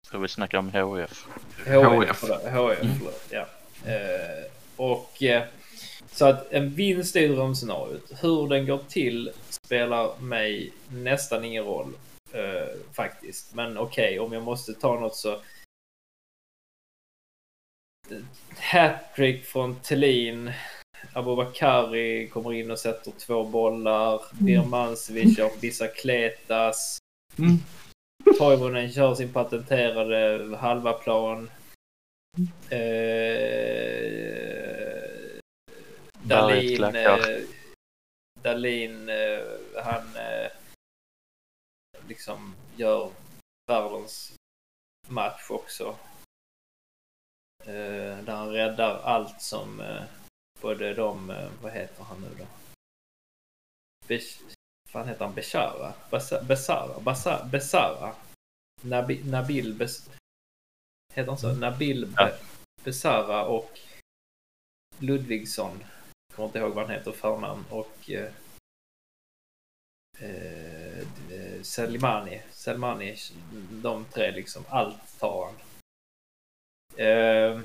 Så vi snackar om HF. HF, förlåt. HF, förlåt. Ja. Eh, och eh, så att en vinst är ju drömscenariot. Hur den går till spelar mig nästan ingen roll eh, faktiskt. Men okej, okay, om jag måste ta något så Hattrick från Thelin. Abubakari kommer in och sätter två bollar. Birmancevic gör bicicletas. Mm. Toivonen kör sin patenterade halva plan. Eh, Dalin, eh, Dalin, eh, han eh, liksom gör världens match också. Där han räddar allt som både de, vad heter han nu då? Besh, fan heter han Beshara? Besara? Basa- Besara? Nabi, Nabil Bes, Heter han så? Nabil Be, Ja. Besara och Ludvigsson. Kommer inte ihåg vad han heter i förnamn. Och eh, eh, Selmani. Selmani. De tre liksom. Allt tar han. Eh,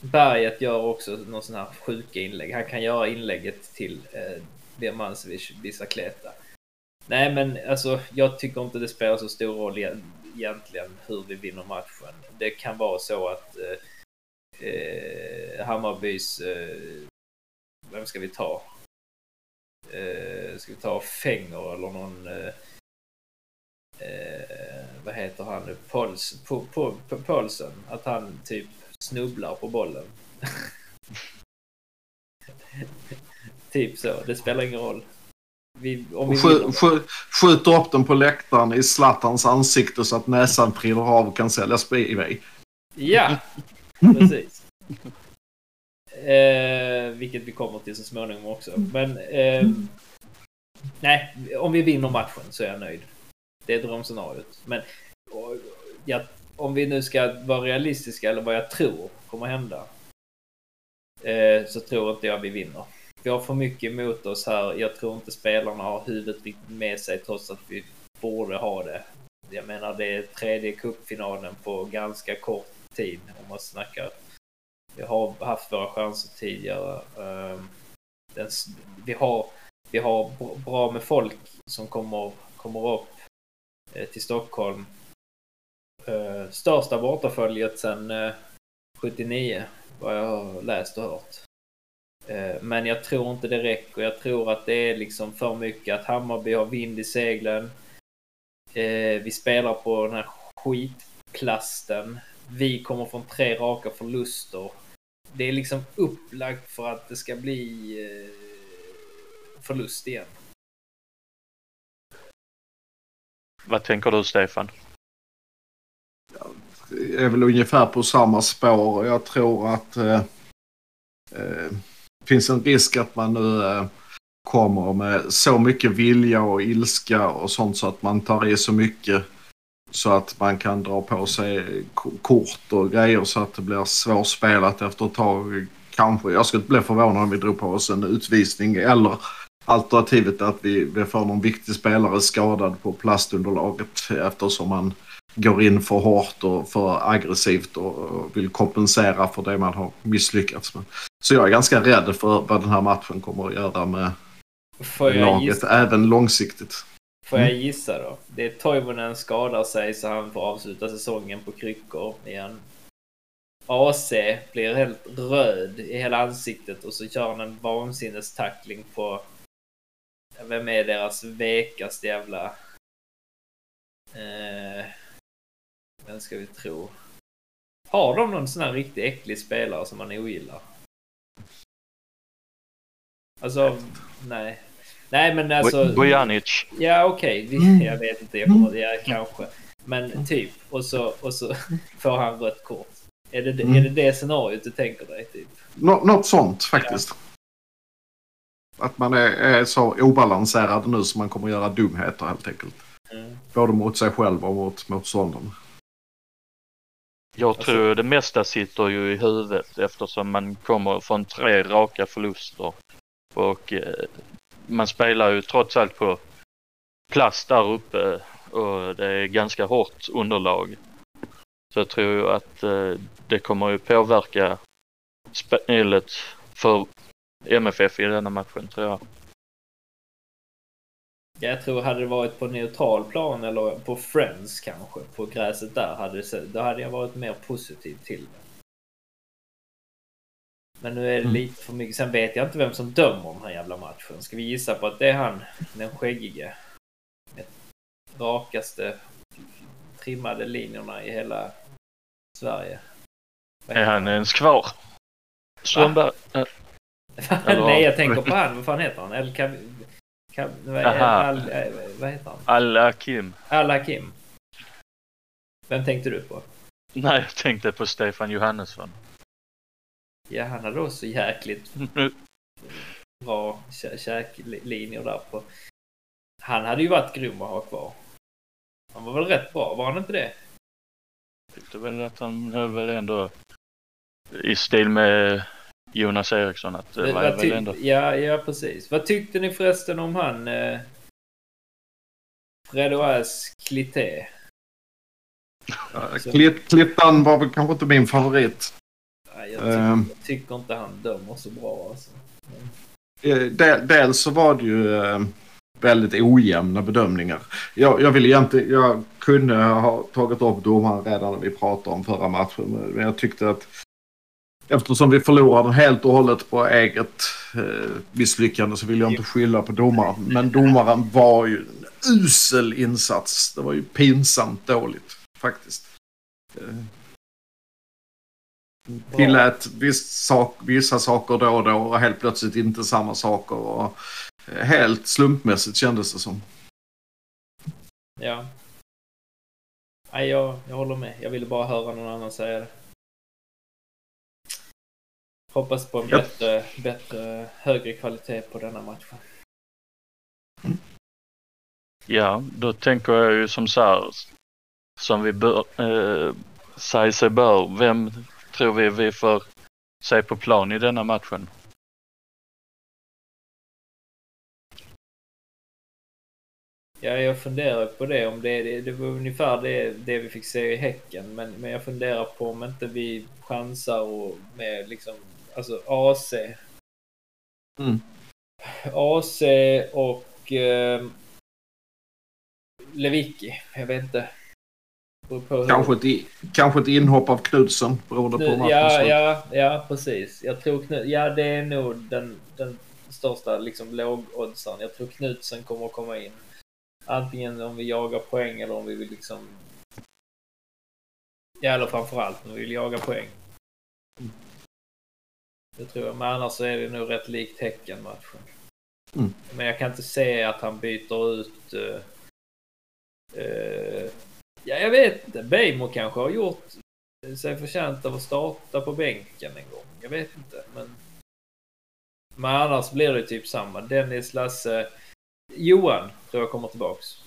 Berget gör också någon sån här sjuka inlägg. Han kan göra inlägget till eh, Birmancevic Bicicleta. Nej, men alltså jag tycker inte det spelar så stor roll e-, egentligen hur vi vinner matchen. Det kan vara så att eh, eh, Hammarbys... Eh, vem ska vi ta? Eh, ska vi ta Fänger eller någon... Eh, eh, vad heter han nu? Pols, po, po, po, Polsen. Att han typ snubblar på bollen. [laughs] typ så. Det spelar ingen roll. Vi, vi skj, skj, skjuter upp den på läktaren i Zlatans ansikte så att näsan trillar av och kan säljas på Ebay. Ja, precis. Eh, vilket vi kommer till så småningom också. Men eh, nej, om vi vinner matchen så är jag nöjd. Det är drömscenariot. Men och, ja, om vi nu ska vara realistiska eller vad jag tror kommer hända. Eh, så tror inte jag vi vinner. Vi har för mycket emot oss här. Jag tror inte spelarna har huvudet riktigt med sig trots att vi borde ha det. Jag menar det är tredje cupfinalen på ganska kort tid om man snackar. Vi har haft våra chanser tidigare. Ehm, vi har, vi har bra med folk som kommer, kommer upp eh, till Stockholm. Ehm, största bortaföljet sedan 79 eh, vad jag har läst och hört. Ehm, men jag tror inte det räcker. Jag tror att det är liksom för mycket att Hammarby har vind i seglen. Vi spelar på den här skitplasten. Vi kommer från tre raka förluster. Det är liksom upplagt för att det ska bli eh, förlust igen. Vad tänker du Stefan? är väl ungefär på samma spår. Jag tror att eh, eh, det finns en risk att man nu eh, kommer med så mycket vilja och ilska och sånt så att man tar i så mycket så att man kan dra på sig kort och grejer så att det blir svårspelat efter ett tag. Kanske. Jag skulle inte bli förvånad om vi drog på oss en utvisning eller alternativet att vi, vi får någon viktig spelare skadad på plastunderlaget eftersom man går in för hårt och för aggressivt och, vill kompensera för det man har misslyckats med. Så jag är ganska rädd för vad den här matchen kommer att göra med Får laget, gissa, även långsiktigt. Får jag gissa då? Det är Toivonen skadar sig så han får avsluta säsongen på kryckor igen. AC blir helt röd i hela ansiktet och så kör han en vansinnestackling på... Vem är deras vekaste jävla... Eh, vem ska vi tro? Har de någon sån här riktigt äcklig spelare som man ogillar? Alltså, nej. Nej men alltså... Bojanic. Ja okej, Vi- jag vet inte, jag kommer, ja, kanske. Men typ, och så, och så [laughs] får han rött kort. Är det, Mm. är det det scenariot du tänker dig? Typ? Nå, något sånt faktiskt. Att man är, är så obalanserad nu så man kommer göra dumheter helt enkelt. Mm. Både mot sig själv och mot motståndaren. Jag Alltså- tror det mesta sitter ju i huvudet eftersom man kommer från tre raka förluster. Och eh, man spelar ju trots allt på plast där uppe och det är ganska hårt underlag. Så jag tror ju att eh, det kommer ju påverka spelet för MFF i denna matchen tror jag. Jag tror hade det varit på neutral plan eller på Friends kanske, på gräset där, hade det, då hade jag varit mer positiv till det. Men nu är det Mm. lite för mycket. Sen vet jag inte vem som dömer den här jävla matchen. Ska vi gissa på att det är han, den skäggige? Rakaste trimmade linjerna i hela Sverige. Är han ens kvar? Strömberg? [laughs] Nej, jag tänker på han. Vad fan heter han? El Kav... Kav... Al... eh, vad heter han? Al-Hakim? Al Hakim. Vem tänkte du på? Nej, jag tänkte på Stefan Johannesson. Ja, han hade också jäkligt [laughs] bra kä- käklinjer där på. Han hade ju varit grym att ha kvar. Han var väl rätt bra, var han inte det? tyckte väl att han är väl ändå i stil med Jonas Eriksson att det var väl ändå... ja, ja, precis. Vad tyckte ni förresten om han? Eh... Fredoas Clité? Klitt, Klittan var väl kanske inte min favorit. Nej, jag, tycker, Ehm. jag tycker inte han dömer så bra alltså. Eh, del- Dels så var det ju eh, väldigt ojämna bedömningar. Jag, jag vill egentligen, jag kunde ha tagit upp domaren redan när vi pratade om förra matchen. Men jag tyckte att eftersom vi förlorade helt och hållet på eget eh, misslyckande så vill jag inte skylla på domaren. Men domaren var ju en usel insats. Det var ju pinsamt dåligt faktiskt. Tillät viss sak, vissa saker då och då och helt plötsligt inte samma saker. Och eh, helt slumpmässigt kändes det som. Ja. Nej, jag, jag håller med. Jag ville bara höra någon annan säga det. Hoppas på en Ja. bättre, bättre, högre kvalitet på denna matchen. Ja, då tänker jag ju som så här, som vi bör, eh, säger sig bör. Vem tror vi vi får se på plan i denna matchen? Ja, jag funderar på det. Om det, det, det var ungefär det, det vi fick se i Häcken. Men, men jag funderar på om inte vi chansar och med liksom, alltså AC. Mm. AC och eh, Lewicki. Jag vet inte. På Kanske ett, kanske ett inhopp av Knudsen beroende på Nu, matchens ja, ja, ja, precis. Jag tror Knut, ja, det är nog den, den största liksom, lågoddsaren. Jag tror Knutsen kommer att komma in. Antingen om vi jagar poäng eller om vi vill liksom... Ja, eller framförallt om vi vill jaga poäng. Det tror jag. Men annars så är det nog rätt likt Häcken-matchen. Mm. Men jag kan inte se att han byter ut... eh, eh, ja, jag vet inte. Bejmo kanske har gjort sig förtjänt av att starta på bänken en gång. Jag vet inte, men... Men annars blir det typ samma. Dennis, Lasse... Johan tror jag kommer tillbaks.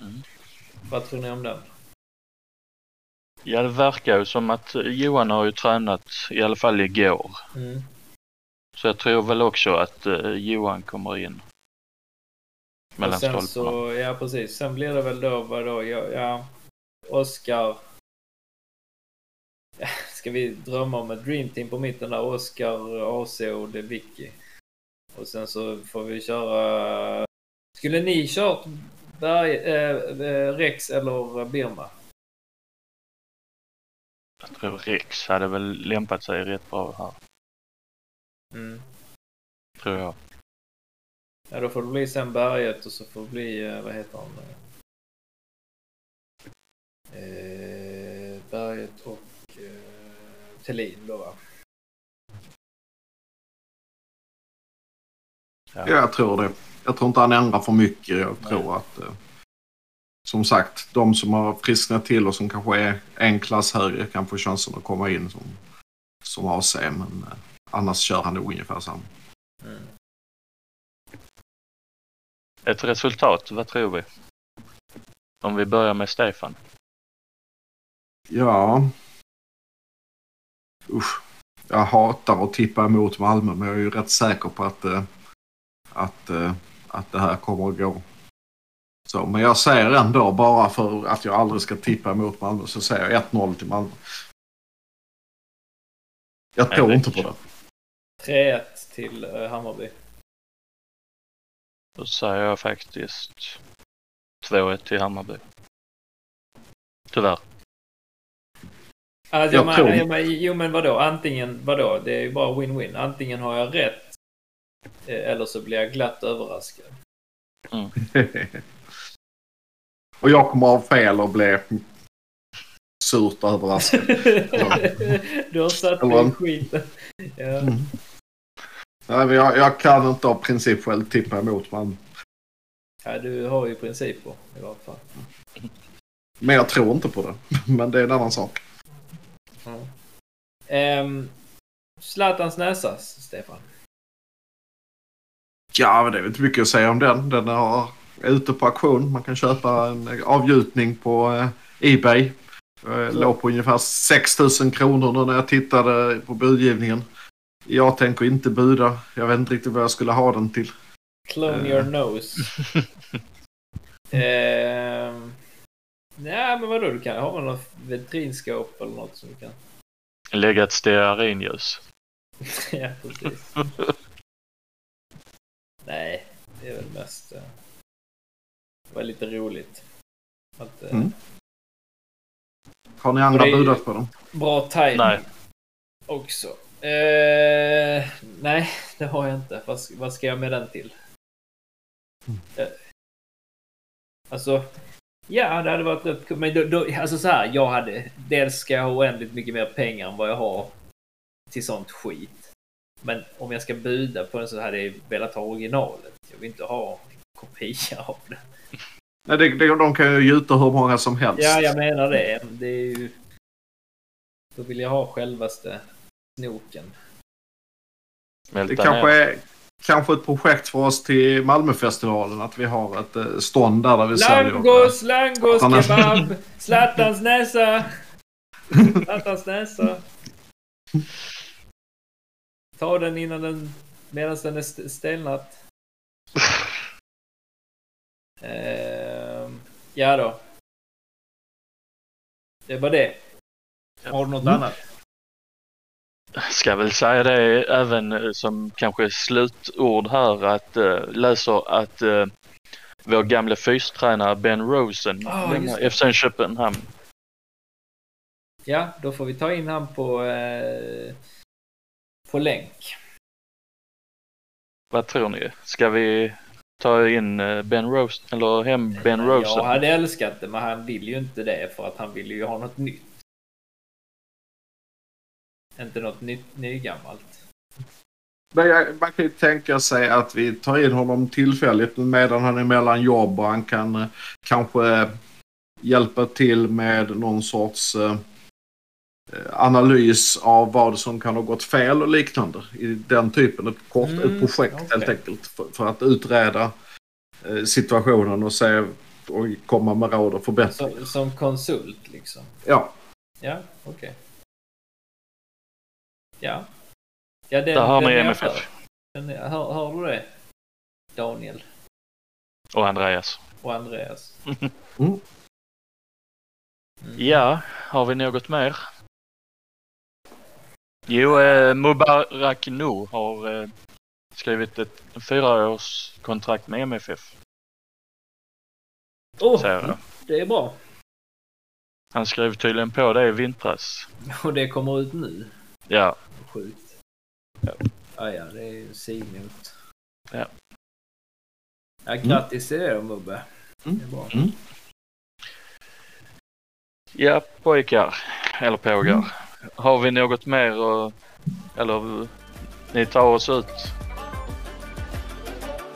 Mm. Vad tror ni om den? Ja, det verkar ju som att Johan har ju tränat i alla fall igår. Mm. Så jag tror väl också att eh, Johan kommer in. Mellan Och sen stolparna. så, ja precis. Sen blir det väl då, vadå, ja, ja Oskar. Ja, [laughs] Ska vi drömma om ett dream team på mitten där? Oskar, AC och det Vicky. Och sen så får vi köra... Skulle ni kört Berg, eh, Rex eller Birma? Jag tror Rex hade väl lämpat sig rätt bra här. Mm. Tror jag. Ja, då får det bli sen Berget och så får det bli, eh, vad heter han? Eh, Berget och eh, Thelin då va? Ja, jag tror det. Jag tror inte han ändrar för mycket. Jag tror att... eh, som sagt, de som har frisknat till och som kanske är en klass högre kan få chansen att komma in som, som AC. Men eh, annars kör han nog ungefär samma. Ett resultat, vad tror vi? Om vi börjar med Stefan. Ja. Usch. Jag hatar att tippa emot Malmö men jag är ju rätt säker på att, eh, att, eh, att det här kommer att gå. Så, men jag säger ändå bara för att jag aldrig ska tippa emot Malmö så säger jag 1-0 till Malmö. Jag tror inte på det. 3-1 till eh, Hammarby. Då säger jag faktiskt 2-1 till Hammarby. Tyvärr. Alltså, Jag jag tror- men, jo men vadå, antingen, vadå, det är ju bara win-win. Antingen har jag rätt eh, eller så blir jag glatt överraskad. [laughs] och jag kommer ha fel och bli surt överraskad. [laughs] du har satt mig i skiten. Ja. Mm. Nej, men jag, jag kan inte av princip själv tippa emot Malmö. ja, du har ju principer i varje fall. Men jag tror inte på det. [laughs] Men det är en annan sak. Ja. Ehm, Zlatans näsa, Stefan. Ja, men det är inte mycket att säga om den. Den är ute på auktion. Man kan köpa en avgjutning på eh, Ebay. Eh, låg på ungefär 6 000 kronor när jag tittade på budgivningen. Jag tänker inte buda. Jag vet inte riktigt vad jag skulle ha den till. Clone Eh. your nose. [laughs] Ehm, nej, men vadå? Du kan ha något vitrinskåp eller något som du kan... Lägga ett stearinljus. [laughs] ja, precis. nej, det är väl mest... eh, det var lite roligt. Att, eh, Mm. Har ni andra budat på den? Bra timing Nej. också. Eh, nej, det har jag inte. Vad, ska- vad ska jag med den till? Eh, alltså, ja, det hade varit. Men då, då, alltså så här, jag hade... Dels ska jag ha oändligt mycket mer pengar än vad jag har till sånt skit. Men om jag ska buda på den så hade jag velat ha originalet. Jag vill inte ha kopia av det. Nej, det, det, de kan ju gjuta hur många som helst. Ja, jag menar det. Det är ju... Då vill jag ha självaste snoken. Det kanske ner. är kanske ett projekt för oss till Malmöfestivalen att vi har ett eh, stånd där, där vi säljer. Langos, langos, kebab, [laughs] Zlatans näsa. Zlatans näsa. Ta den innan den, medan den är st- stelnat. Ehm, ja då. Det var det. Har du något Mm. annat? Ska väl säga det även eh, som kanske slutord här att uh, läser att uh, vår gamle fystränare Ben Rosen just lämnar. FC Köpenhamn. Ja, då får vi ta in han på, eh, på länk. Vad tror ni? Ska vi ta in Ben Rosen eller hem Ben Rosen? Jag hade älskat det, men han vill ju inte det för att han vill ju ha något nytt. Inte något nytt, nygammalt. Men jag- Man kan ju tänka sig att vi tar in honom tillfälligt medan han är mellan jobb och han kan eh, kanske hjälpa till med någon sorts eh, eh, analys av vad som kan ha gått fel och liknande. I den typen, ett kort Mm, ett projekt okej. helt enkelt. För, för att utreda eh, situationen och se och komma med råd och förbättringar. Som, som konsult liksom. Ja, Ja, okej. Ja. ja den, Där har den ni MFF. Den hör, hör du det? Daniel Och Andreas. och Andreas. [laughs] Mm. Mm. Ja, har vi något mer? Jo, eh, Mubarak Nu har eh, skrivit ett fyraårskontrakt med MFF. Åh, jag. det är bra. Han skrev tydligen på det i vintras. [laughs] Och det kommer ut nu. Ja, Sjukt. Ja, ja, det är ju signot. Ja. Ja, grattis till det då Mubbe. Mm. Det är bra. ja pojkar. Eller pågar. Har vi något mer och, eller ni tar oss ut?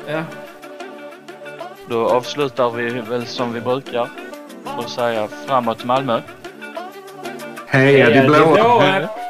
Ja, Då avslutar vi väl som vi brukar. och säga framåt Malmö. Heja de blåa! blåa!